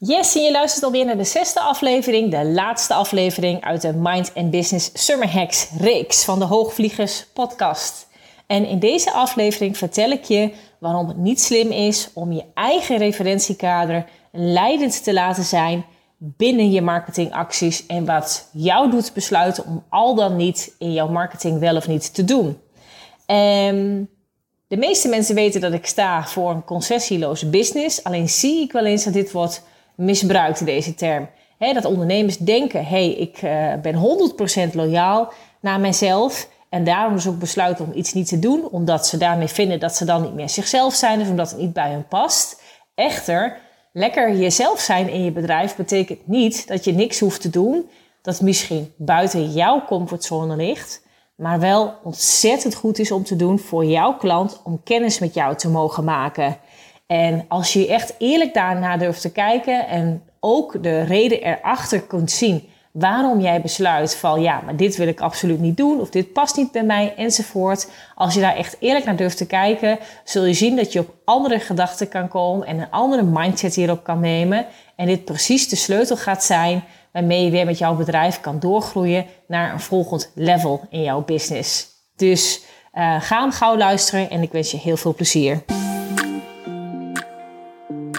Yes, en je luistert alweer naar de zesde aflevering, de laatste aflevering uit de Mind and Business Summer Hacks reeks van de Hoogvliegers podcast. En in deze aflevering vertel ik je waarom het niet slim is om je eigen referentiekader leidend te laten zijn binnen je marketingacties en wat jou doet besluiten om al dan niet in jouw marketing wel of niet te doen. En de meeste mensen weten dat ik sta voor een concessieloze business, alleen zie ik wel eens dat dit wordt misbruikt, deze term. dat ondernemers denken, hé, hey, ik uh, ben 100% loyaal naar mijzelf en daarom dus ook besluiten om iets niet te doen, omdat ze daarmee vinden dat ze dan niet meer zichzelf zijn, dus omdat het niet bij hun past. Echter, lekker jezelf zijn in je bedrijf betekent niet dat je niks hoeft te doen dat misschien buiten jouw comfortzone ligt, maar wel ontzettend goed is om te doen voor jouw klant om kennis met jou te mogen maken. En als je echt eerlijk daarna durft te kijken en ook de reden erachter kunt zien waarom jij besluit van ja, maar dit wil ik absoluut niet doen of dit past niet bij mij enzovoort. Als je daar echt eerlijk naar durft te kijken, zul je zien dat je op andere gedachten kan komen en een andere mindset hierop kan nemen. En dit precies de sleutel gaat zijn waarmee je weer met jouw bedrijf kan doorgroeien naar een volgend level in jouw business. Dus uh, ga hem gauw luisteren en ik wens je heel veel plezier.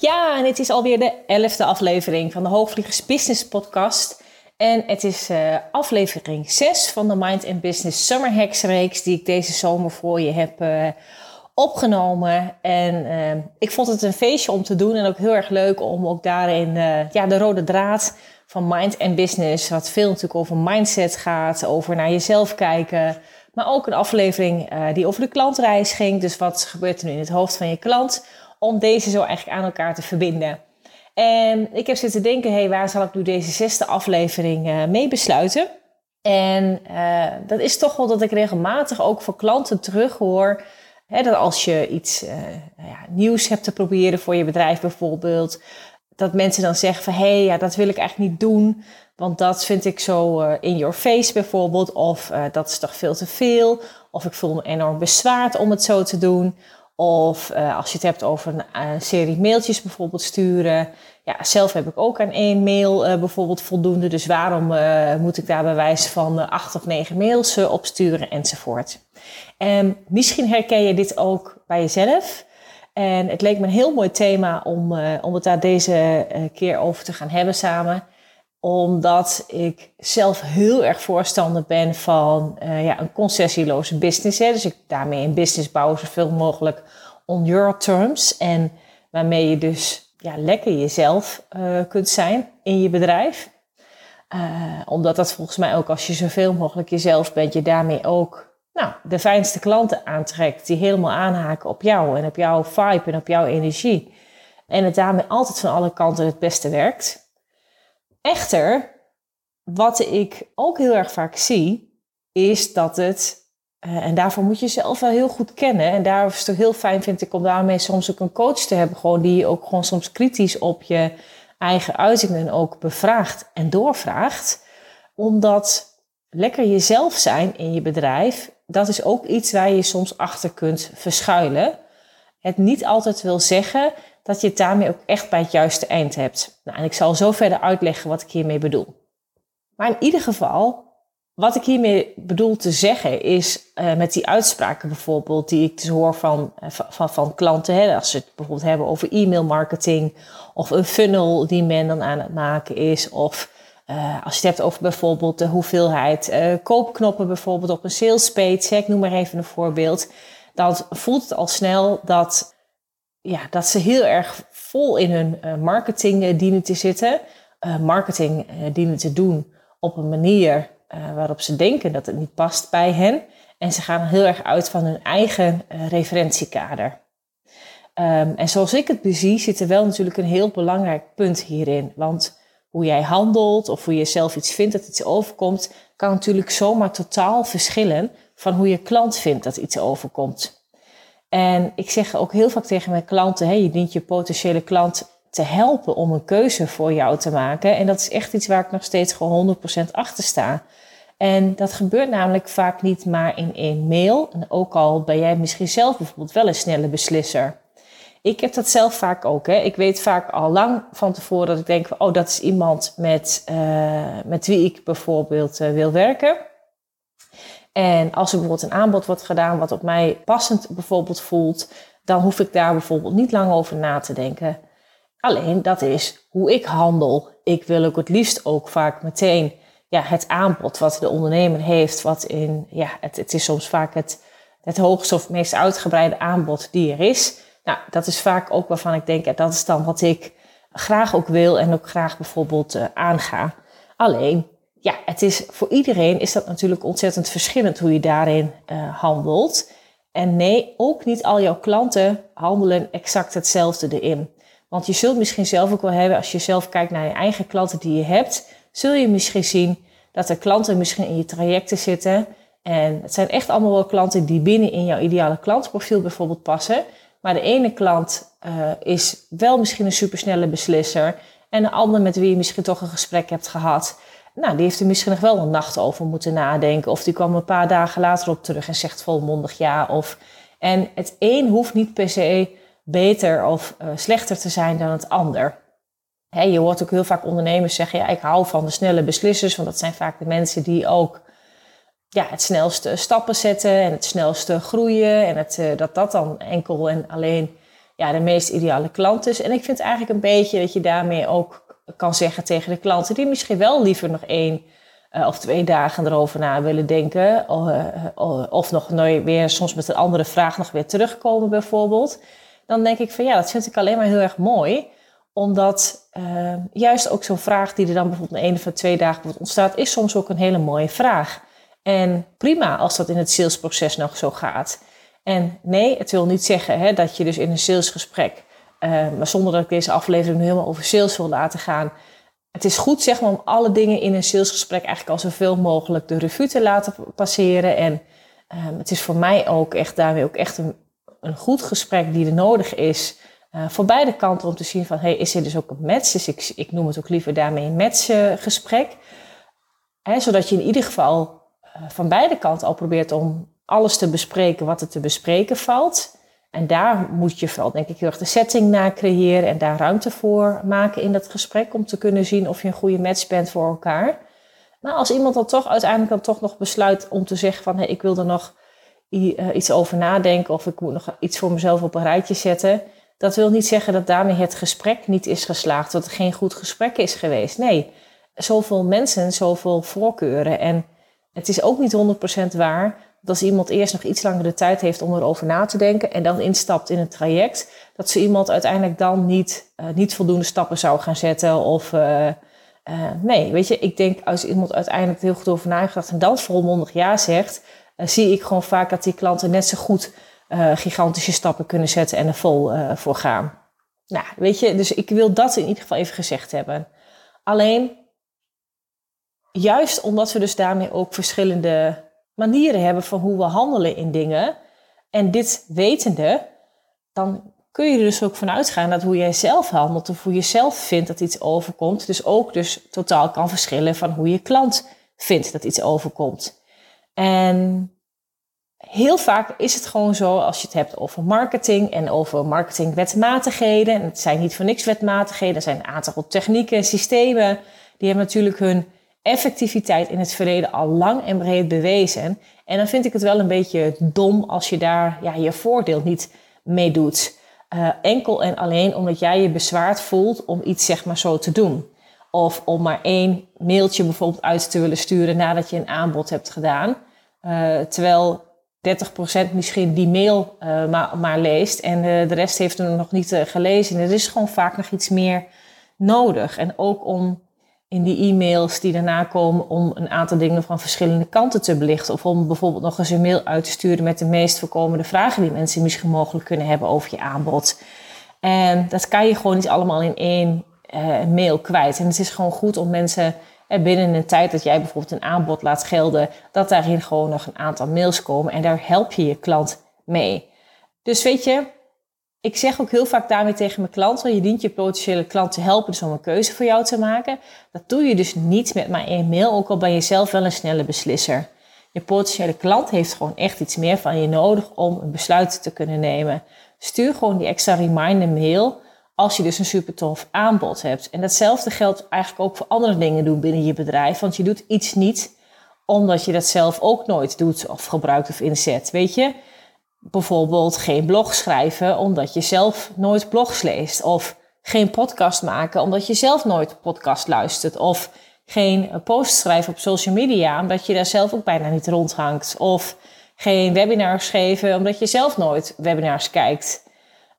Ja, en het is alweer de elfde aflevering van de Hoogvliegers Business Podcast. En het is uh, aflevering 6 van de Mind and Business Summer Hacks reeks die ik deze zomer voor je heb uh, opgenomen. En uh, ik vond het een feestje om te doen en ook heel erg leuk om ook daarin ja, de rode draad van Mind and Business, wat veel natuurlijk over mindset gaat, over naar jezelf kijken. Maar ook een aflevering die over de klantreis ging. Dus wat gebeurt er nu in het hoofd van je klant? Om deze zo eigenlijk aan elkaar te verbinden. En ik heb zitten denken, hé, hey, waar zal ik nu deze zesde aflevering uh, mee besluiten? En uh, dat is toch wel dat ik regelmatig ook voor klanten terug hoor. Hè, dat als je iets uh, ja, nieuws hebt te proberen voor je bedrijf bijvoorbeeld. Dat mensen dan zeggen van, hé, hey, ja, dat wil ik eigenlijk niet doen. Want dat vind ik zo in your face bijvoorbeeld. Of dat is toch veel te veel. Of ik voel me enorm bezwaard om het zo te doen. Of uh, als je het hebt over een, een, eh, serie mailtjes bijvoorbeeld sturen. Ja, zelf heb ik ook aan één mail uh, bijvoorbeeld voldoende. Dus waarom moet ik daar bij wijze van acht of negen mails opsturen enzovoort. En misschien herken je dit ook bij jezelf. En het leek me een heel mooi thema om, om het daar deze keer over te gaan hebben samen omdat ik zelf heel erg voorstander ben van uh, ja, een concessieloze business. Hè. Dus ik daarmee een business bouwen zoveel mogelijk on your terms. En waarmee je dus ja, lekker jezelf uh, kunt zijn in je bedrijf. Uh, omdat dat volgens mij ook als je zoveel mogelijk jezelf bent, je daarmee ook nou, de fijnste klanten aantrekt. Die helemaal aanhaken op jou en op jouw vibe en op jouw energie. En het daarmee altijd van alle kanten het beste werkt. Echter, wat ik ook heel erg vaak zie, is dat het, uh, en daarvoor moet je zelf wel heel goed kennen. En daar is het heel fijn, vind ik, om daarmee soms ook een coach te hebben, gewoon die je ook gewoon soms kritisch op je eigen uitingen ook bevraagt en doorvraagt. Omdat lekker jezelf zijn in je bedrijf, dat is ook iets waar je soms achter kunt verschuilen. Het niet altijd wil zeggen dat je het daarmee ook echt bij het juiste eind hebt. Nou, en ik zal zo verder uitleggen wat ik hiermee bedoel. Maar in ieder geval, wat ik hiermee bedoel te zeggen is uh, met die uitspraken bijvoorbeeld die ik dus hoor van, uh, van, van klanten. Hè, als ze het bijvoorbeeld hebben over e-mail marketing of een funnel die men dan aan het maken is. Of uh, als je het hebt over bijvoorbeeld de hoeveelheid koopknoppen bijvoorbeeld op een sales page. ik noem maar even een voorbeeld. Dan voelt het al snel dat ja, dat ze heel erg vol in hun uh, marketing uh, dienen te zitten. Uh, marketing dienen te doen op een manier waarop ze denken dat het niet past bij hen. En ze gaan heel erg uit van hun eigen referentiekader. Um, en zoals ik het bezie, zit er wel natuurlijk een heel belangrijk punt hierin. Want hoe jij handelt of hoe je zelf iets vindt dat iets overkomt, kan natuurlijk zomaar totaal verschillen van hoe je klant vindt dat iets overkomt. En ik zeg ook heel vaak tegen mijn klanten: je dient je potentiële klant te helpen om een keuze voor jou te maken. En dat is echt iets waar ik nog steeds gewoon 100% achter sta. En dat gebeurt namelijk vaak niet maar in één mail. En ook al ben jij misschien zelf bijvoorbeeld wel een snelle beslisser. Ik heb dat zelf vaak ook. Hè. Ik weet vaak al lang van tevoren dat ik denk: oh, dat is iemand met, uh, met wie ik bijvoorbeeld uh, wil werken. En als er bijvoorbeeld een aanbod wordt gedaan wat op mij passend bijvoorbeeld voelt, dan hoef ik daar bijvoorbeeld niet lang over na te denken. Alleen dat is hoe ik handel. Ik wil ook het liefst ook vaak meteen ja, het aanbod wat de ondernemer heeft, wat in, ja, het, het is soms vaak het, het hoogste of meest uitgebreide aanbod die er is. Nou, dat is vaak ook waarvan ik denk, dat is dan wat ik graag ook wil en ook graag bijvoorbeeld uh, aanga. Alleen, ja, het is voor iedereen is dat natuurlijk ontzettend verschillend hoe je daarin uh, handelt. En nee, ook niet al jouw klanten handelen exact hetzelfde erin. Want je zult misschien zelf ook wel hebben, als je zelf kijkt naar je eigen klanten die je hebt, zul je misschien zien dat er klanten misschien in je trajecten zitten. En het zijn echt allemaal wel klanten die binnen in jouw ideale klantprofiel bijvoorbeeld passen. Maar de ene klant uh, is wel misschien een supersnelle beslisser. En de ander met wie je misschien toch een gesprek hebt gehad. Nou, die heeft er misschien nog wel een nacht over moeten nadenken. Of die kwam een paar dagen later op terug en zegt volmondig ja. Of, en het een hoeft niet per se beter of uh, slechter te zijn dan het ander. Je hoort ook heel vaak ondernemers zeggen, ja, ik hou van de snelle beslissers, want dat zijn vaak de mensen die ook ja, het snelste stappen zetten en het snelste groeien. En het, uh, dat dat dan enkel en alleen ja, de meest ideale klant is. En ik vind eigenlijk een beetje dat je daarmee ook kan zeggen tegen de klanten die misschien wel liever nog één uh, of twee dagen erover na willen denken. Uh, of nog nooit weer soms met een andere vraag nog weer terugkomen bijvoorbeeld. Dan denk ik van ja, dat vind ik alleen maar heel erg mooi omdat uh, juist ook zo'n vraag die er dan bijvoorbeeld één of twee dagen ontstaat, is soms ook een hele mooie vraag. En prima als dat in het salesproces nog zo gaat. En nee, het wil niet zeggen hè, dat je dus in een salesgesprek, uh, maar zonder dat ik deze aflevering nu helemaal over sales wil laten gaan. Het is goed zeg maar, om alle dingen in een salesgesprek eigenlijk al zoveel mogelijk de revue te laten passeren. En uh, het is voor mij ook echt daarmee ook echt een, een goed gesprek die er nodig is. Uh, voor beide kanten om te zien van, hey, is er dus ook een match? Dus ik, ik noem het ook liever daarmee een matchgesprek. Uh, zodat je in ieder geval van beide kanten al probeert om alles te bespreken wat er te bespreken valt. En daar moet je vooral, denk ik, heel erg de setting naar creëren en daar ruimte voor maken in dat gesprek om te kunnen zien of je een goede match bent voor elkaar. Maar als iemand dan toch uiteindelijk dan toch nog besluit om te zeggen van, hey, ik wil er nog iets over nadenken of ik moet nog iets voor mezelf op een rijtje zetten dat wil niet zeggen dat daarmee het gesprek niet is geslaagd, dat er geen goed gesprek is geweest. Nee, zoveel mensen, zoveel voorkeuren. En het is ook niet 100% waar dat iemand eerst nog iets langer de tijd heeft om erover na te denken en dan instapt in het traject, dat ze iemand uiteindelijk dan niet, uh, niet voldoende stappen zou gaan zetten. Of uh, uh, nee, weet je, ik denk als iemand uiteindelijk heel goed over nagedacht en dan volmondig ja zegt, zie ik gewoon vaak dat die klanten net zo goed gigantische stappen kunnen zetten en er vol voor gaan. Nou, weet je, dus ik wil dat in ieder geval even gezegd hebben. Alleen, juist omdat we dus daarmee ook verschillende manieren hebben van hoe we handelen in dingen, en dit wetende, dan kun je er dus ook van uitgaan dat hoe jij zelf handelt of hoe je zelf vindt dat iets overkomt, dus ook dus totaal kan verschillen van hoe je klant vindt dat iets overkomt. En heel vaak is het gewoon zo als je het hebt over marketing en over marketingwetmatigheden. En het zijn niet voor niks wetmatigheden, er zijn een aantal technieken en systemen. Die hebben natuurlijk hun effectiviteit in het verleden al lang en breed bewezen. En dan vind ik het wel een beetje dom als je daar ja, je voordeel niet mee doet. Uh, enkel en alleen omdat jij je bezwaard voelt om iets zeg maar zo te doen. Of om maar één mailtje bijvoorbeeld uit te willen sturen nadat je een aanbod hebt gedaan. Uh, terwijl 30% misschien die mail uh, maar, maar, leest en de rest heeft hem nog niet gelezen. Er is gewoon vaak nog iets meer nodig. En ook om in die e-mails die daarna komen om een aantal dingen van verschillende kanten te belichten. Of om bijvoorbeeld nog eens een mail uit te sturen met de meest voorkomende vragen die mensen misschien mogelijk kunnen hebben over je aanbod. En dat kan je gewoon niet allemaal in één uh, mail kwijt. En het is gewoon goed om mensen uh, binnen een tijd dat jij bijvoorbeeld een aanbod laat gelden, dat daarin gewoon nog een aantal mails komen. En daar help je je klant mee. Dus weet je, ik zeg ook heel vaak daarmee tegen mijn klanten: je dient je potentiële klant te helpen dus om een keuze voor jou te maken. Dat doe je dus niet met maar één mail, ook al ben je zelf wel een snelle beslisser. Je potentiële klant heeft gewoon echt iets meer van je nodig om een besluit te kunnen nemen. Stuur gewoon die extra reminder mail als je dus een super tof aanbod hebt. En datzelfde geldt eigenlijk ook voor andere dingen doen binnen je bedrijf. Want je doet iets niet omdat je dat zelf ook nooit doet of gebruikt of inzet. Weet je, bijvoorbeeld geen blog schrijven omdat je zelf nooit blogs leest. Of geen podcast maken omdat je zelf nooit podcast luistert. Of geen post schrijven op social media omdat je daar zelf ook bijna niet rondhangt. Of geen webinars geven omdat je zelf nooit webinars kijkt.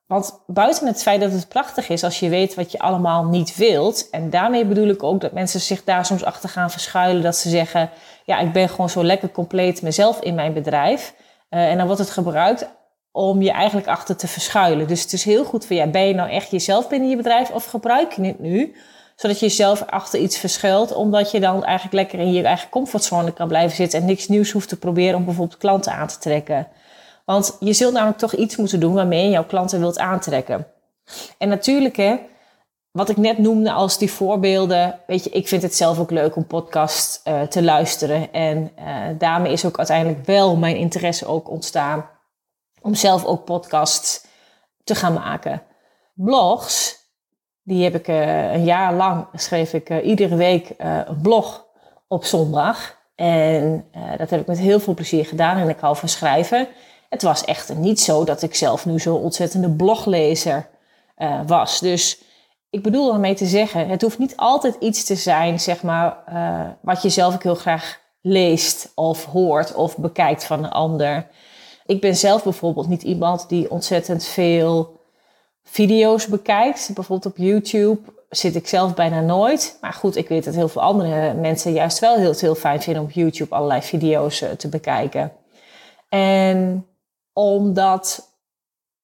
Want buiten het feit dat het prachtig is als je weet wat je allemaal niet wilt. En daarmee bedoel ik ook dat mensen zich daar soms achter gaan verschuilen. Dat ze zeggen, ja, ik ben gewoon zo lekker compleet mezelf in mijn bedrijf. Uh, en dan wordt het gebruikt om je eigenlijk achter te verschuilen. Dus het is heel goed voor jou. Ben je nou echt jezelf binnen je bedrijf of gebruik je het nu? Zodat je jezelf achter iets verschuilt. Omdat je dan eigenlijk lekker in je eigen comfortzone kan blijven zitten. En niks nieuws hoeft te proberen om bijvoorbeeld klanten aan te trekken. Want je zult namelijk toch iets moeten doen waarmee je jouw klanten wilt aantrekken. En natuurlijk, hè, wat ik net noemde als die voorbeelden. Weet je, ik vind het zelf ook leuk om podcast uh, te luisteren. En uh, daarmee is ook uiteindelijk wel mijn interesse ook ontstaan om zelf ook podcasts te gaan maken. Blogs, die heb ik uh, een jaar lang schreef ik iedere week een blog op zondag. En dat heb ik met heel veel plezier gedaan en ik hou van schrijven. Het was echter niet zo dat ik zelf nu zo'n ontzettende bloglezer was. Dus ik bedoel daarmee te zeggen, het hoeft niet altijd iets te zijn, zeg maar, uh, wat je zelf ook heel graag leest of hoort of bekijkt van een ander. Ik ben zelf bijvoorbeeld niet iemand die ontzettend veel video's bekijkt. Bijvoorbeeld op YouTube zit ik zelf bijna nooit. Maar goed, ik weet dat heel veel andere mensen juist wel heel, heel fijn vinden om op YouTube allerlei video's uh, te bekijken. En omdat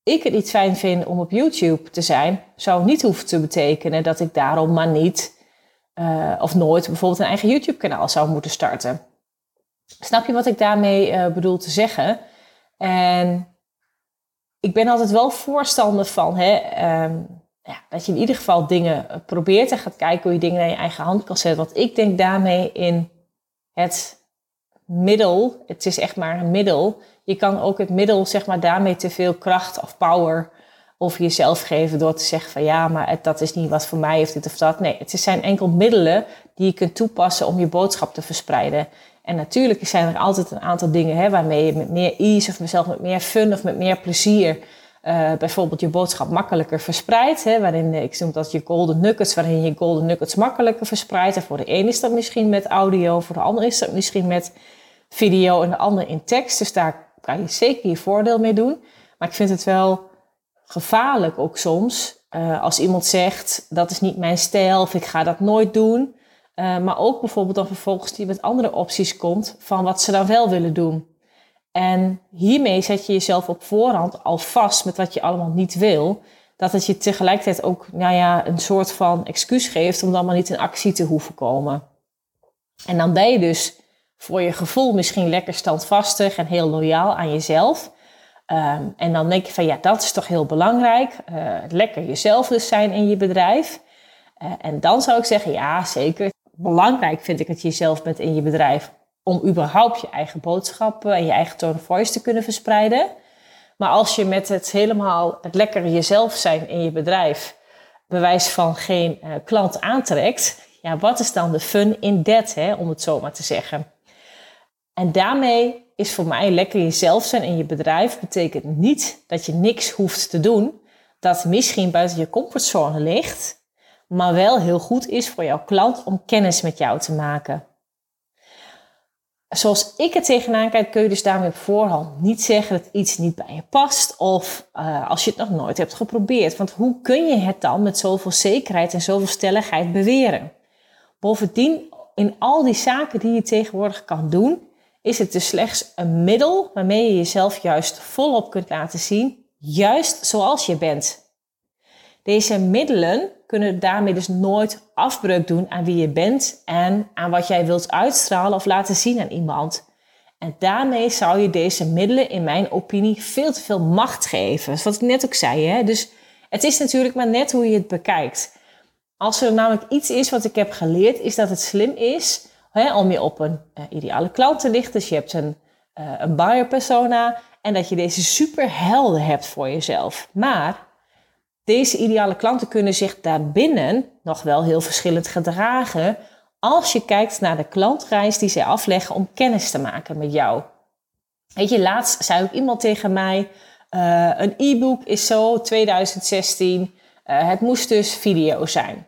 ik het niet fijn vind om op YouTube te zijn, zou niet hoeven te betekenen dat ik daarom maar niet uh, of nooit bijvoorbeeld een eigen YouTube-kanaal zou moeten starten. Snap je wat ik daarmee uh, bedoel te zeggen? En ik ben altijd wel voorstander van hè, um, ja, dat je in ieder geval dingen probeert en gaat kijken hoe je dingen naar je eigen hand kan zetten. Want ik denk daarmee in het middel, het is echt maar een middel, je kan ook het middel, zeg maar, daarmee te veel kracht of power over jezelf geven door te zeggen van ja, maar dat is niet wat voor mij of dit of dat. Nee, het zijn enkel middelen die je kunt toepassen om je boodschap te verspreiden. En natuurlijk zijn er altijd een aantal dingen hè, waarmee je met meer ease of mezelf met meer fun of met meer plezier uh, bijvoorbeeld je boodschap makkelijker verspreidt. Waarin, ik noem dat je golden nuggets, waarin je golden nuggets makkelijker verspreidt. En voor de een is dat misschien met audio, voor de ander is dat misschien met video en de ander in tekst. Dus daar kan je zeker je voordeel mee doen. Maar ik vind het wel gevaarlijk ook soms uh, als iemand zegt dat is niet mijn stijl of ik ga dat nooit doen. Uh, maar ook bijvoorbeeld dan vervolgens die met andere opties komt van wat ze dan wel willen doen. En hiermee zet je jezelf op voorhand al vast met wat je allemaal niet wil. Dat het je tegelijkertijd ook nou ja, een soort van excuus geeft om dan maar niet in actie te hoeven komen. En dan ben je dus voor je gevoel misschien lekker standvastig en heel loyaal aan jezelf. Um, en dan denk je van ja, dat is toch heel belangrijk. Uh, lekker jezelf dus zijn in je bedrijf. Uh, en dan zou ik zeggen, ja zeker. Belangrijk vind ik dat je jezelf bent in je bedrijf. Om überhaupt je eigen boodschappen en je eigen tone of voice te kunnen verspreiden. Maar als je met het helemaal het lekker jezelf zijn in je bedrijf bewijs van geen uh, klant aantrekt. Ja, wat is dan de fun in hè, om het zo maar te zeggen. En daarmee is voor mij lekker jezelf zijn in je bedrijf betekent niet dat je niks hoeft te doen dat misschien buiten je comfortzone ligt, maar wel heel goed is voor jouw klant om kennis met jou te maken. Zoals ik het tegenaan kijk, kun je dus daarmee op voorhand niet zeggen dat iets niet bij je past of uh, als je het nog nooit hebt geprobeerd. Want hoe kun je het dan met zoveel zekerheid en zoveel stelligheid beweren? Bovendien, in al die zaken die je tegenwoordig kan doen, is het dus slechts een middel waarmee je jezelf juist volop kunt laten zien, juist zoals je bent. Deze middelen kunnen daarmee dus nooit afbreuk doen aan wie je bent en aan wat jij wilt uitstralen of laten zien aan iemand. En daarmee zou je deze middelen, in mijn opinie, veel te veel macht geven. Wat ik net ook zei. Hè? Dus het is natuurlijk maar net hoe je het bekijkt. Als er namelijk iets is wat ik heb geleerd, is dat het slim is hè, om je op een uh, ideale klant te lichten. Dus je hebt een, uh, een buyer persona en dat je deze super helder hebt voor jezelf. Maar deze ideale klanten kunnen zich daarbinnen nog wel heel verschillend gedragen als je kijkt naar de klantreis die zij afleggen om kennis te maken met jou. Weet je, laatst zei ook iemand tegen mij: uh, een e-book is zo 2016. Uh, eh, het moest dus video zijn.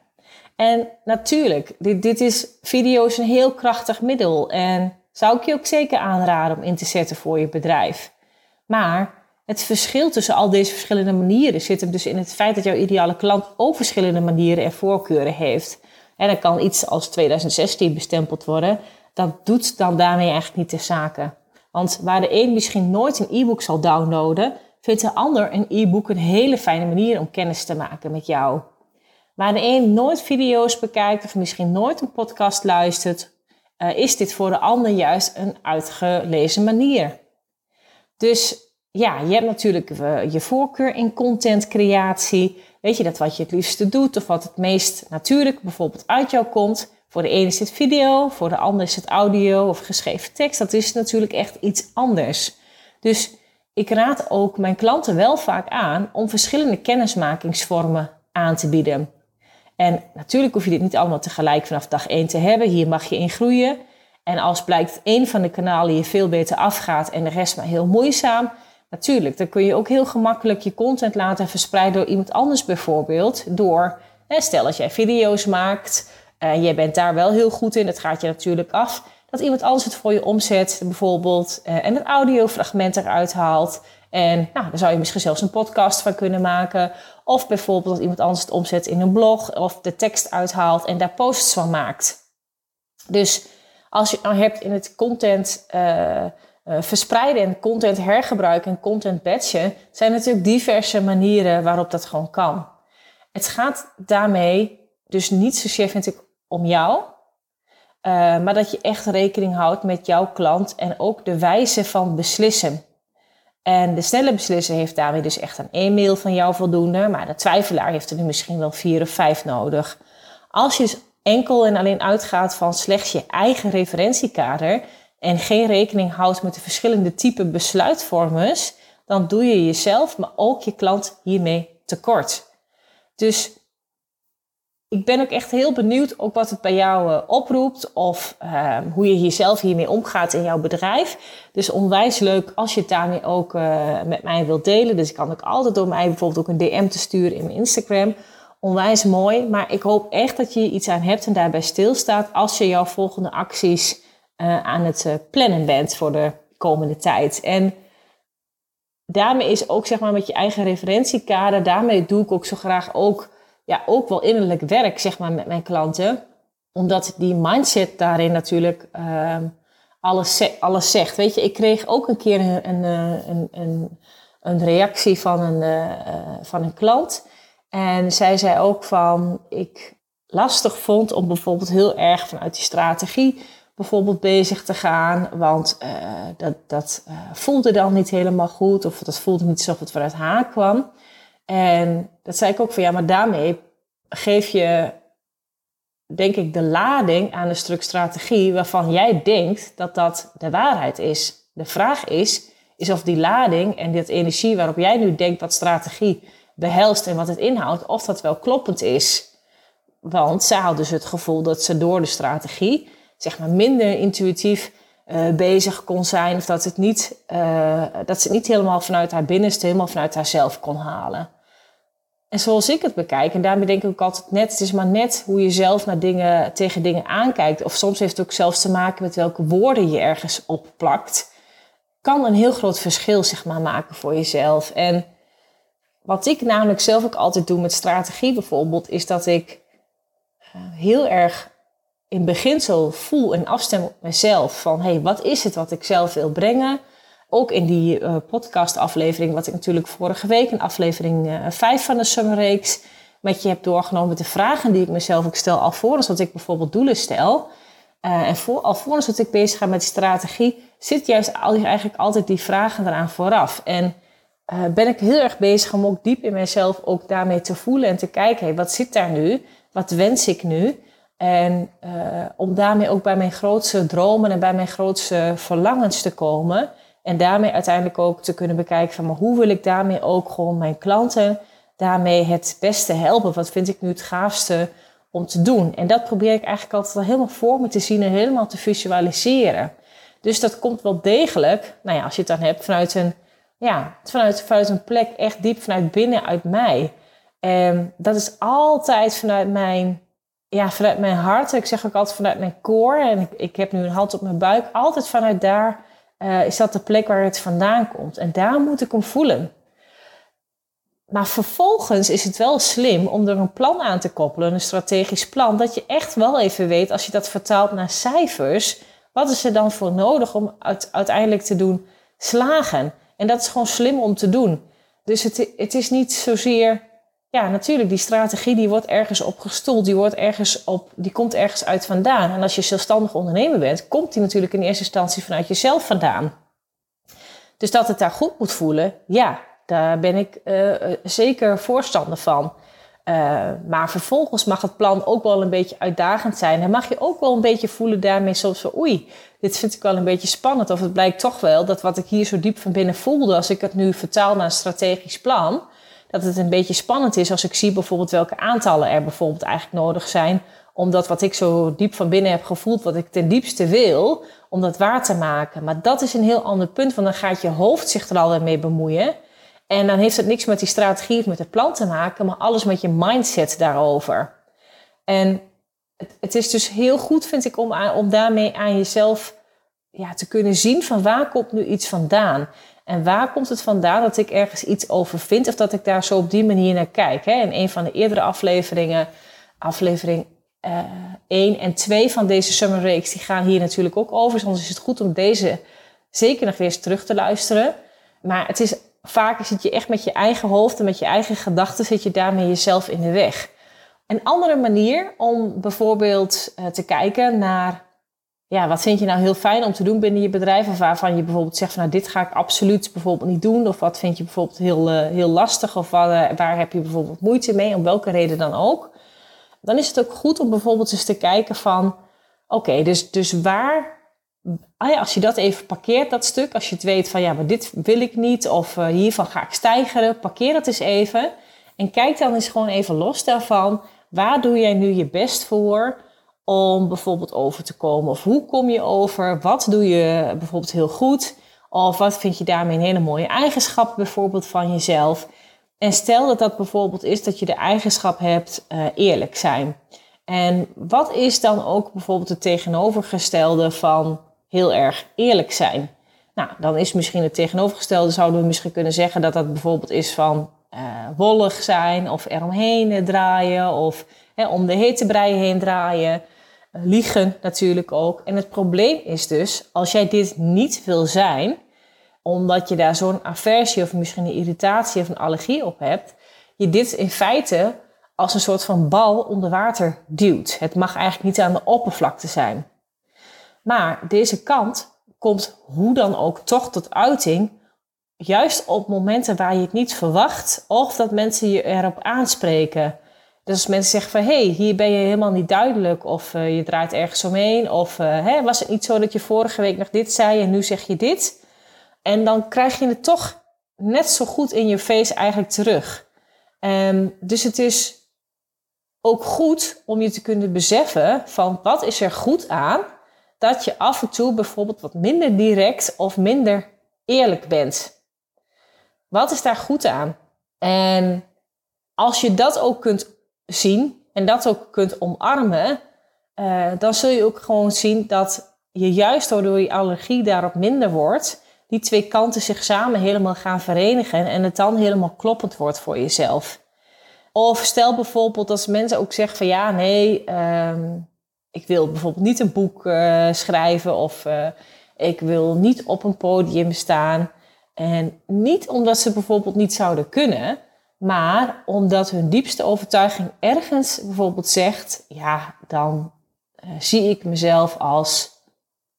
En natuurlijk, dit, dit is video is een heel krachtig middel. En zou ik je ook zeker aanraden om in te zetten voor je bedrijf. Maar het verschil tussen al deze verschillende manieren zit hem dus in het feit dat jouw ideale klant ook verschillende manieren en voorkeuren heeft. En dan kan iets als 2016 bestempeld worden. Dat doet dan daarmee eigenlijk niet de zaken. Want waar de een misschien nooit een e-book zal downloaden, vindt de ander een e-book een hele fijne manier om kennis te maken met jou. Waar de een nooit video's bekijkt of misschien nooit een podcast luistert, uh, is dit voor de ander juist een uitgelezen manier. Dus ja, je hebt natuurlijk uh, je voorkeur in contentcreatie. Weet je dat wat je het liefste doet of wat het meest natuurlijk bijvoorbeeld uit jou komt. Voor de ene is het video, voor de ander is het audio of geschreven tekst. Dat is natuurlijk echt iets anders. Dus ik raad ook mijn klanten wel vaak aan om verschillende kennismakingsvormen aan te bieden. En natuurlijk hoef je dit niet allemaal tegelijk vanaf dag 1 te hebben. Hier mag je in groeien. En als blijkt één van de kanalen je veel beter afgaat en de rest maar heel moeizaam, natuurlijk, dan kun je ook heel gemakkelijk je content laten verspreiden door iemand anders bijvoorbeeld. Door, stel dat jij video's maakt, uh, jij bent daar wel heel goed in, dat gaat je natuurlijk af. Dat iemand anders het voor je omzet, bijvoorbeeld, uh, en een audiofragment eruit haalt. En nou, daar zou je misschien zelfs een podcast van kunnen maken. Of bijvoorbeeld dat iemand anders het omzet in een blog of de tekst uithaalt en daar posts van maakt. Dus als je het nou hebt in het content uh, verspreiden en content hergebruiken en content batchen, zijn natuurlijk diverse manieren waarop dat gewoon kan. Het gaat daarmee dus niet zozeer, vind ik, om jou, uh, maar dat je echt rekening houdt met jouw klant en ook de wijze van beslissen. En de snelle beslisser heeft daarmee dus echt een e-mail van jou voldoende. Maar de twijfelaar heeft er nu misschien wel vier of vijf nodig. Als je dus enkel en alleen uitgaat van slechts je eigen referentiekader en geen rekening houdt met de verschillende type besluitvormers, dan doe je jezelf, maar ook je klant hiermee tekort. Dus ik ben ook echt heel benieuwd ook wat het bij jou uh, oproept of uh, hoe je jezelf hiermee omgaat in jouw bedrijf. Dus onwijs leuk als je het daarmee ook uh, met mij wilt delen. Dus ik kan ook altijd door mij bijvoorbeeld ook een DM te sturen in mijn Instagram. Onwijs mooi, maar ik hoop echt dat je iets aan hebt en daarbij stilstaat als je jouw volgende acties aan het plannen bent voor de komende tijd. En daarmee is ook zeg maar met je eigen referentiekader, daarmee doe ik ook zo graag ook ja, ook wel innerlijk werk, zeg maar, met mijn klanten. Omdat die mindset daarin natuurlijk uh, alles, alles zegt. Weet je, ik kreeg ook een keer een, een, eh, een, een, reactie van een, uh, van een klant. En zij zei ook van, ik lastig vond om bijvoorbeeld heel erg vanuit die strategie bijvoorbeeld bezig te gaan. Want dat, dat voelde dan niet helemaal goed. Of dat voelde niet zo het vanuit haar kwam. En dat zei ik ook van ja, maar daarmee geef je, denk ik, de lading aan een stuk strategie waarvan jij denkt dat dat de waarheid is. De vraag is, is of die lading en dat energie waarop jij nu denkt wat strategie behelst en wat het inhoudt, of dat wel kloppend is. Want zij had dus het gevoel dat ze door de strategie, zeg maar, minder intuïtief uh, bezig kon zijn. Of dat, het niet, uh, dat ze het niet helemaal vanuit haar binnenste, helemaal vanuit haarzelf kon halen. En zoals ik het bekijk, en daarmee denk ik ook altijd net, het is maar net hoe je zelf naar dingen, tegen dingen aankijkt. Of soms heeft het ook zelfs te maken met welke woorden je ergens opplakt. Kan een heel groot verschil zeg maar, maken voor jezelf. En wat ik namelijk zelf ook altijd doe met strategie bijvoorbeeld, is dat ik eh, heel erg in beginsel voel en afstem op mezelf. Van hey, wat is het wat ik zelf wil brengen? Ook in die uh, podcast-aflevering, wat ik natuurlijk vorige week, in aflevering uh, 5 van de Summerreeks, met je heb doorgenomen met de vragen die ik mezelf ook stel, alvorens dat ik bijvoorbeeld doelen stel. Uh, en voor, alvorens dat ik bezig ga met die strategie, zit juist eigenlijk altijd die vragen eraan vooraf. En ben ik heel erg bezig om ook diep in mezelf ook daarmee te voelen en te kijken, hey, wat zit daar nu? Wat wens ik nu? En om daarmee ook bij mijn grootste dromen en bij mijn grootste verlangens te komen. En daarmee uiteindelijk ook te kunnen bekijken van, maar hoe wil ik daarmee ook gewoon mijn klanten daarmee het beste helpen? Wat vind ik nu het gaafste om te doen? En dat probeer ik eigenlijk altijd wel helemaal voor me te zien en helemaal te visualiseren. Dus dat komt wel degelijk, nou ja, als je het dan hebt vanuit een, ja, vanuit, vanuit een plek echt diep vanuit binnen uit mij. En dat is altijd vanuit mijn, ja, vanuit mijn hart. Ik zeg ook altijd vanuit mijn core. En ik, ik heb nu een hand op mijn buik. Altijd vanuit daar uh, is dat de plek waar het vandaan komt. En daar moet ik hem voelen. Maar vervolgens is het wel slim om er een plan aan te koppelen, een strategisch plan, dat je echt wel even weet, als je dat vertaalt naar cijfers, wat is er dan voor nodig om uiteindelijk te doen slagen? En dat is gewoon slim om te doen. Dus het, het is niet zozeer, ja, natuurlijk, die strategie die wordt ergens op gestoeld, die, wordt ergens op, die komt ergens uit vandaan. En als je zelfstandig ondernemer bent, komt die natuurlijk in eerste instantie vanuit jezelf vandaan. Dus dat het daar goed moet voelen, ja, daar ben ik uh, zeker voorstander van. Uh, maar vervolgens mag het plan ook wel een beetje uitdagend zijn. En mag je ook wel een beetje voelen daarmee soms van oei, dit vind ik wel een beetje spannend. Of het blijkt toch wel dat wat ik hier zo diep van binnen voelde, als ik het nu vertaal naar een strategisch plan, dat het een beetje spannend is als ik zie bijvoorbeeld welke aantallen er bijvoorbeeld eigenlijk nodig zijn. Om dat wat ik zo diep van binnen heb gevoeld, wat ik ten diepste wil, om dat waar te maken. Maar dat is een heel ander punt, want dan gaat je hoofd zich er alweer mee bemoeien. En dan heeft het niks met die strategie of met het plan te maken, maar alles met je mindset daarover. En het, het is dus heel goed, vind ik, om, om daarmee aan jezelf ja, te kunnen zien van waar komt nu iets vandaan. En waar komt het vandaan dat ik ergens iets over vind of dat ik daar zo op die manier naar kijk. Hè? In een van de eerdere afleveringen, aflevering uh, eh, 1 en 2 van deze Summer Reeks, die gaan hier natuurlijk ook over. Dus is het goed om deze zeker nog weer eens terug te luisteren. Maar het is vaak zit je echt met je eigen hoofd en met je eigen gedachten zit je daarmee jezelf in de weg. Een andere manier om bijvoorbeeld uh, te kijken naar, ja, wat vind je nou heel fijn om te doen binnen je bedrijf? Of waarvan je bijvoorbeeld zegt van, nou, dit ga ik absoluut bijvoorbeeld niet doen. Of wat vind je bijvoorbeeld heel, uh, heel lastig? Of uh, waar heb je bijvoorbeeld moeite mee? Om welke reden dan ook. Dan is het ook goed om bijvoorbeeld eens te kijken van, oké, dus, dus waar ah ja, als je dat even parkeert, dat stuk, als je het weet van ja, maar dit wil ik niet of uh, hiervan ga ik stijgeren, parkeer het eens even. En kijk dan eens gewoon even los daarvan. Waar doe jij nu je best voor om bijvoorbeeld over te komen? Of hoe kom je over? Wat doe je bijvoorbeeld heel goed? Of wat vind je daarmee een hele mooie eigenschap bijvoorbeeld van jezelf? En stel dat dat bijvoorbeeld is dat je de eigenschap hebt uh, eerlijk zijn. En wat is dan ook bijvoorbeeld het tegenovergestelde van heel erg eerlijk zijn. Nou, dan is misschien het tegenovergestelde, zouden we misschien kunnen zeggen dat dat bijvoorbeeld is van uh, wollig zijn of eromheen draaien of hè, om de hete brei heen draaien. Liegen natuurlijk ook. En het probleem is dus, als jij dit niet wil zijn, omdat je daar zo'n aversie of misschien een irritatie of een allergie op hebt, je dit in feite als een soort van bal onder water duwt. Het mag eigenlijk niet aan de oppervlakte zijn. Maar deze kant komt hoe dan ook toch tot uiting. Juist op momenten waar je het niet verwacht. Of dat mensen je erop aanspreken. Dus mensen zeggen van, hé, hey, hier ben je helemaal niet duidelijk. Of uh, je draait ergens omheen. Of hè, was het niet zo dat je vorige week nog dit zei en nu zeg je dit? En dan krijg je het toch net zo goed in je face eigenlijk terug. Um, dus het is ook goed om je te kunnen beseffen van wat is er goed aan dat je af en toe bijvoorbeeld wat minder direct of minder eerlijk bent. Wat is daar goed aan? En als je dat ook kunt zien en dat ook kunt omarmen, uh, dan zul je ook gewoon zien dat je juist door je allergie daarop minder wordt, die twee kanten zich samen helemaal gaan verenigen en het dan helemaal kloppend wordt voor jezelf. Of stel bijvoorbeeld als mensen ook zeggen van ja, nee, um, ik wil bijvoorbeeld niet een boek uh, schrijven of uh, ik wil niet op een podium staan. En niet omdat ze bijvoorbeeld niet zouden kunnen, maar omdat hun diepste overtuiging ergens bijvoorbeeld zegt: ja, dan uh, zie ik mezelf als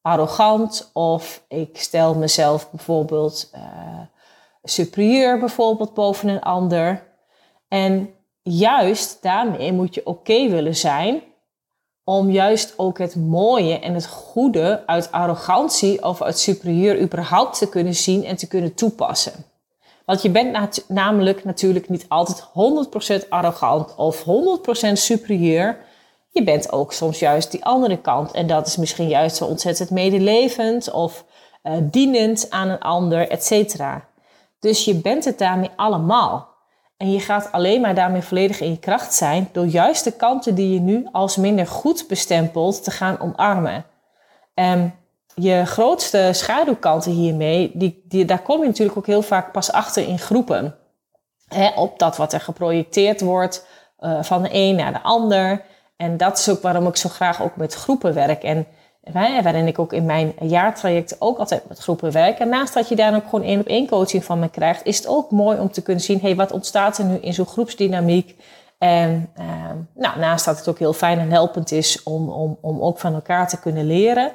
arrogant of ik stel mezelf bijvoorbeeld superieur bijvoorbeeld boven een ander. En juist daarmee moet je oké willen zijn om juist ook het mooie en het goede uit arrogantie of uit superieur überhaupt te kunnen zien en te kunnen toepassen. Want je bent namelijk natuurlijk niet altijd 100% arrogant of 100% superieur. Je bent ook soms juist die andere kant. En dat is misschien juist zo ontzettend medelevend of uh, dienend aan een ander, et cetera. Dus je bent het daarmee allemaal. En je gaat alleen maar daarmee volledig in je kracht zijn door juist de kanten die je nu als minder goed bestempelt te gaan omarmen. En je grootste schaduwkanten hiermee, die, die, daar kom je natuurlijk ook heel vaak pas achter in groepen. op dat wat er geprojecteerd wordt uh, van de een naar de ander. En dat is ook waarom ik zo graag ook met groepen werk. En waarin ik ook in mijn jaartraject ook altijd met groepen werk. En naast dat je daar ook gewoon één op één coaching van me krijgt, is het ook mooi om te kunnen zien, hey, wat ontstaat er nu in zo'n groepsdynamiek? En uh, nou, naast dat het ook heel fijn en helpend is om, om, om ook van elkaar te kunnen leren,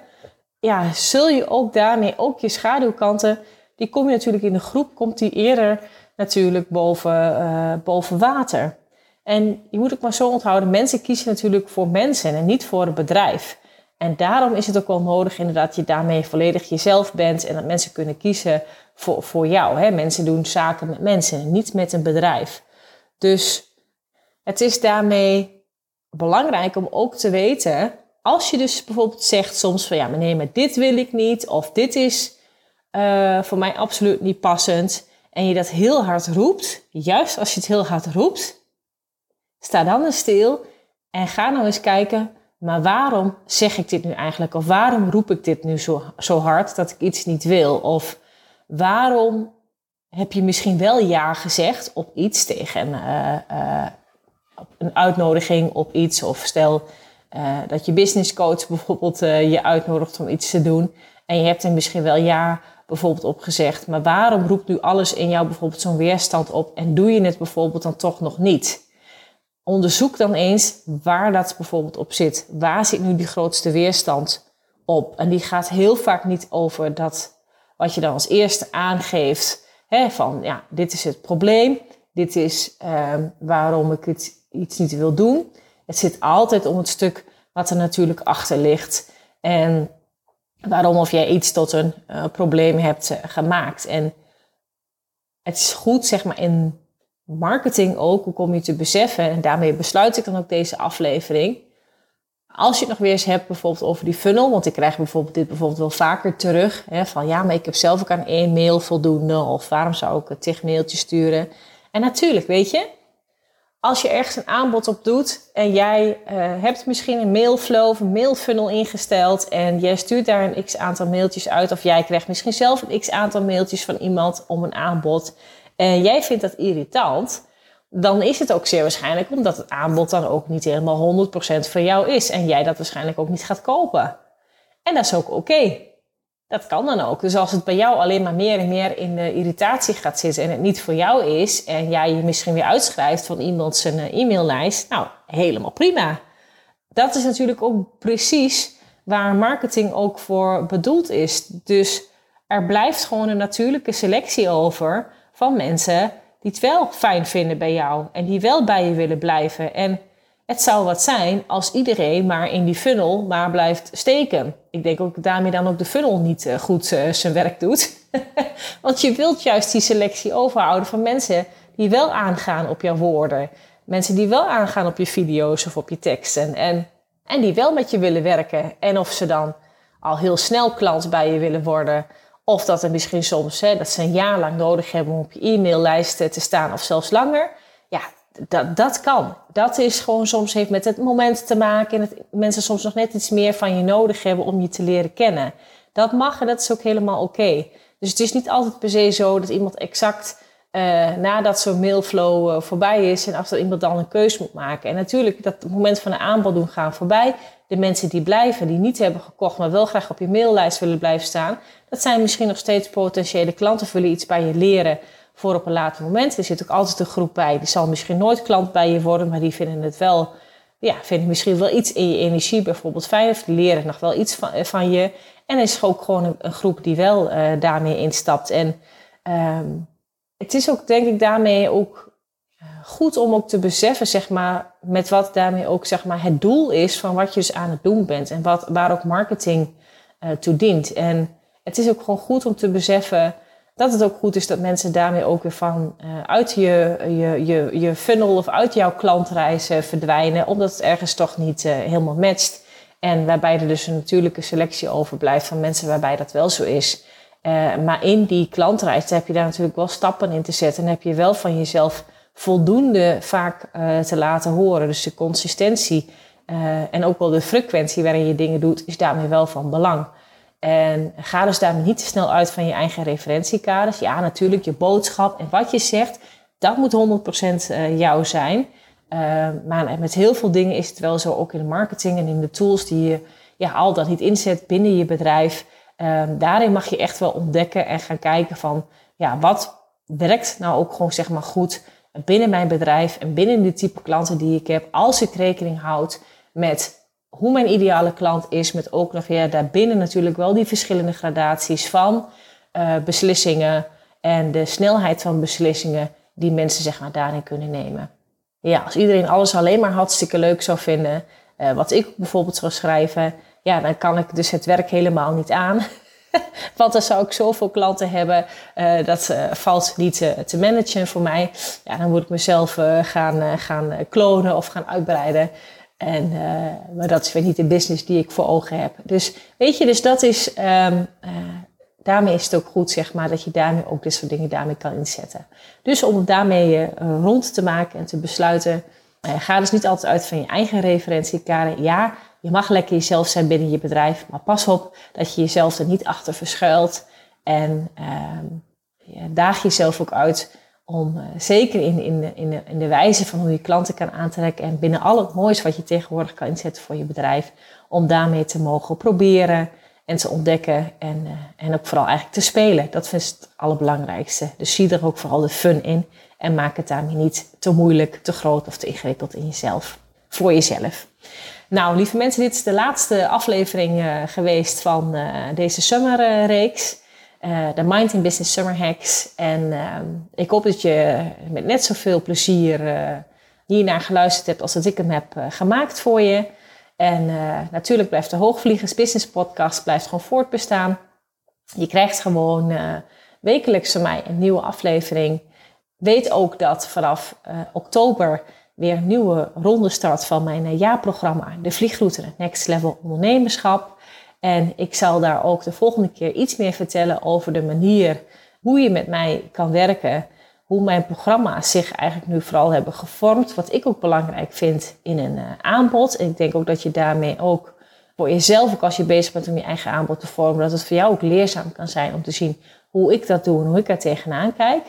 ja, zul je ook daarmee ook je schaduwkanten, die kom je natuurlijk in de groep, komt die eerder natuurlijk boven, uh, boven water. En je moet ook maar zo onthouden, mensen kiezen natuurlijk voor mensen en niet voor een bedrijf. En daarom is het ook wel nodig inderdaad dat je daarmee volledig jezelf bent en dat mensen kunnen kiezen voor, voor jou. Hè? Mensen doen zaken met mensen, niet met een bedrijf. Dus het is daarmee belangrijk om ook te weten, als je dus bijvoorbeeld zegt soms van ja, maar nee, maar dit wil ik niet of dit is uh, voor mij absoluut niet passend en je dat heel hard roept, juist als je het heel hard roept, sta dan eens stil en ga nou eens kijken maar waarom zeg ik dit nu eigenlijk? Of waarom roep ik dit nu zo, zo hard dat ik iets niet wil? Of waarom heb je misschien wel ja gezegd op iets tegen uh, uh, een uitnodiging op iets? Of stel uh, dat je businesscoach bijvoorbeeld je uitnodigt om iets te doen. En je hebt er misschien wel ja bijvoorbeeld op gezegd. Maar waarom roept nu alles in jou bijvoorbeeld zo'n weerstand op? En doe je het bijvoorbeeld dan toch nog niet? onderzoek dan eens waar dat bijvoorbeeld op zit. Waar zit nu die grootste weerstand op? En die gaat heel vaak niet over dat wat je dan als eerste aangeeft. Hè, van ja, dit is het probleem. Dit is uh, waarom ik het iets niet wil doen. Het zit altijd om het stuk wat er natuurlijk achter ligt. En waarom of jij iets tot een uh, probleem hebt uh, gemaakt. En het is goed, zeg maar, in marketing ook, hoe kom je te beseffen, en daarmee besluit ik dan ook deze aflevering. Als je het nog weer eens hebt bijvoorbeeld over die funnel, want ik krijg bijvoorbeeld dit bijvoorbeeld wel vaker terug, hè, van ja, maar ik heb zelf ook aan één mail voldoende, of waarom zou ik tig mailtje sturen? En natuurlijk, weet je, als je ergens een aanbod op doet en jij uh, hebt misschien een mailflow of een mailfunnel ingesteld en jij stuurt daar een x aantal mailtjes uit, of jij krijgt misschien zelf een x aantal mailtjes van iemand om een aanbod en jij vindt dat irritant, dan is het ook zeer waarschijnlijk omdat het aanbod dan ook niet helemaal 100% voor jou is en jij dat waarschijnlijk ook niet gaat kopen. En dat is ook oké. Dat kan dan ook. Dus als het bij jou alleen maar meer en meer in de irritatie gaat zitten en het niet voor jou is en jij je misschien weer uitschrijft van iemand zijn eh, e-maillijst, nou, helemaal prima. Dat is natuurlijk ook precies waar marketing ook voor bedoeld is. Dus er blijft gewoon een natuurlijke selectie over van mensen die het wel fijn vinden bij jou en die wel bij je willen blijven. En het zou wat zijn als iedereen maar in die funnel maar blijft steken. Ik denk ook daarmee dan ook de funnel niet eh, goed uh, zijn werk doet. Want je wilt juist die selectie overhouden van mensen die wel aangaan op jouw woorden. Mensen die wel aangaan op je video's of op je teksten. En, en die wel met je willen werken. En of ze dan al heel snel klant bij je willen worden. Of dat er misschien soms, hè, dat ze een jaar lang nodig hebben om op je e-maillijst te staan of zelfs langer. Dat, dat kan. Dat is gewoon soms heeft met het moment te maken en dat mensen soms nog net iets meer van je nodig hebben om je te leren kennen. Dat mag en dat is ook helemaal oké. Dus het is niet altijd per se zo dat iemand exact uh, nadat zo'n mailflow uh, voorbij is en als er iemand dan een keus moet maken. En natuurlijk, dat moment van een aanbod doen gaan voorbij. de mensen die blijven, die niet hebben gekocht, maar wel graag op je maillijst willen blijven staan, dat zijn misschien nog steeds potentiële klanten, willen iets bij je leren voor op een later moment. Er zit ook altijd een groep bij, die zal misschien nooit klant bij je worden, maar die vinden het wel, ja, vinden misschien wel iets in je energie bijvoorbeeld fijn, die leren nog wel iets van, eh, van je. En er is ook gewoon een, groep die wel uh, daarmee instapt. En um, het is ook, denk ik, daarmee ook goed om ook te beseffen, zeg maar, met wat daarmee ook zeg maar, het doel is van wat je dus aan het doen bent en wat, waar ook marketing uh, toe dient. En het is ook gewoon goed om te beseffen dat het ook goed is dat mensen daarmee ook weer van uh, uit je, je, je, je funnel of uit jouw klantreis verdwijnen, omdat het ergens toch niet helemaal matcht. En waarbij er dus een natuurlijke selectie overblijft van mensen waarbij dat wel zo is. maar in die klantreis heb je daar natuurlijk wel stappen in te zetten en heb je wel van jezelf voldoende vaak te laten horen. Dus de consistentie en ook wel de frequentie waarin je dingen doet, is daarmee wel van belang. En ga dus daarmee niet te snel uit van je eigen referentiekaders. Ja, natuurlijk, je boodschap en wat je zegt, dat moet 100% uh, jou zijn. Uh, maar met heel veel dingen is het wel zo, ook in de marketing en in de tools die je ja, al dan niet inzet binnen je bedrijf. Uh, daarin mag je echt wel ontdekken en gaan kijken van, ja, wat werkt nou ook gewoon zeg maar goed binnen mijn bedrijf en binnen de type klanten die ik heb, als ik rekening houd met hoe mijn ideale klant is, met ook nog daarbinnen natuurlijk wel die verschillende gradaties van uh, beslissingen en de snelheid van beslissingen die mensen zeg maar daarin kunnen nemen. Ja, als iedereen alles alleen maar hartstikke leuk zou vinden, uh, wat ik bijvoorbeeld zou schrijven, ja, dan kan ik dus het werk helemaal niet aan. Want dan zou ik zoveel klanten hebben, uh, dat valt niet te managen voor mij. Ja, dan moet ik mezelf gaan, gaan klonen of gaan uitbreiden. En, maar dat is weer niet de business die ik voor ogen heb. Dus weet je, dus dat is, um, daarmee is het ook goed, zeg maar, dat je daarmee ook dit soort dingen daarmee kan inzetten. Dus om daarmee rond te maken en te besluiten, ga dus niet altijd uit van je eigen referentiekader. Ja, je mag lekker jezelf zijn binnen je bedrijf, maar pas op dat je jezelf er niet achter verschuilt. En uh, daag jezelf ook uit om uh, zeker in, in, de, in, in de wijze van hoe je klanten kan aantrekken en binnen al het moois wat je tegenwoordig kan inzetten voor je bedrijf, om daarmee te mogen proberen en te ontdekken en, uh, en ook vooral eigenlijk te spelen. Dat is het allerbelangrijkste. Dus zie er ook vooral de fun in en maak het daarmee niet te moeilijk, te groot of te ingewikkeld in jezelf. Voor jezelf. Nou, lieve mensen, dit is de laatste aflevering uh, geweest van deze summerreeks. Uh, de Mind in Business Summer Hacks. En ehm, ik hoop dat je met net zoveel plezier hiernaar geluisterd hebt als dat ik hem heb gemaakt voor je. En natuurlijk blijft de Hoogvliegers Business Podcast blijft gewoon voortbestaan. Je krijgt gewoon wekelijks van mij een nieuwe aflevering. Weet ook dat vanaf oktober weer een nieuwe ronde start van mijn eh, jaarprogramma, de Vliegroute Next Level Ondernemerschap. En ik zal daar ook de volgende keer iets meer vertellen over de manier hoe je met mij kan werken. Hoe mijn programma's zich eigenlijk nu vooral hebben gevormd. Wat ik ook belangrijk vind in een uh, aanbod. En ik denk ook dat je daarmee ook voor jezelf, ook als je bezig bent om je eigen aanbod te vormen, dat het voor jou ook leerzaam kan zijn om te zien hoe ik dat doe en hoe ik daar tegenaan kijk.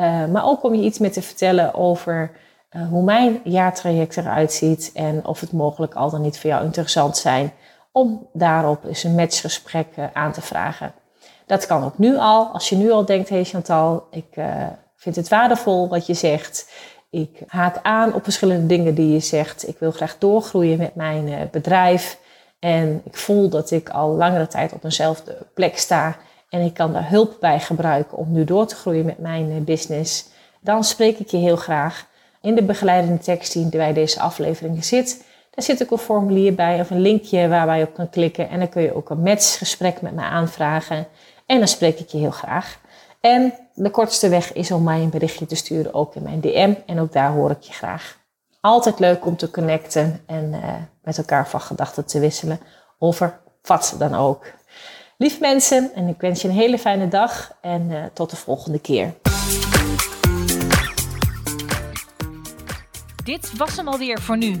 Uh, maar ook om je iets meer te vertellen over uh, hoe mijn jaartraject eruit ziet en of het mogelijk al dan niet voor jou interessant zijn om daarop eens een matchgesprek uh, aan te vragen. Dat kan ook nu al. Als je nu al denkt, hé hey Chantal, ik uh, vind het waardevol wat je zegt. Ik haak aan op verschillende dingen die je zegt. Ik wil graag doorgroeien met mijn bedrijf. En ik voel dat ik al langere tijd op eenzelfde plek sta. En ik kan daar hulp bij gebruiken om nu door te groeien met mijn business. Dan spreek ik je heel graag. In de begeleidende tekst die bij deze aflevering zit, daar zit ook een formulier bij of een linkje waar je op kan klikken. En dan kun je ook een matchgesprek met mij aanvragen. En dan spreek ik je heel graag. En de kortste weg is om mij een berichtje te sturen, ook in mijn DM. En ook daar hoor ik je graag. Altijd leuk om te connecten en uh, met elkaar van gedachten te wisselen over wat dan ook. Lief mensen, en ik wens je een hele fijne dag en uh, tot de volgende keer. Dit was hem alweer voor nu.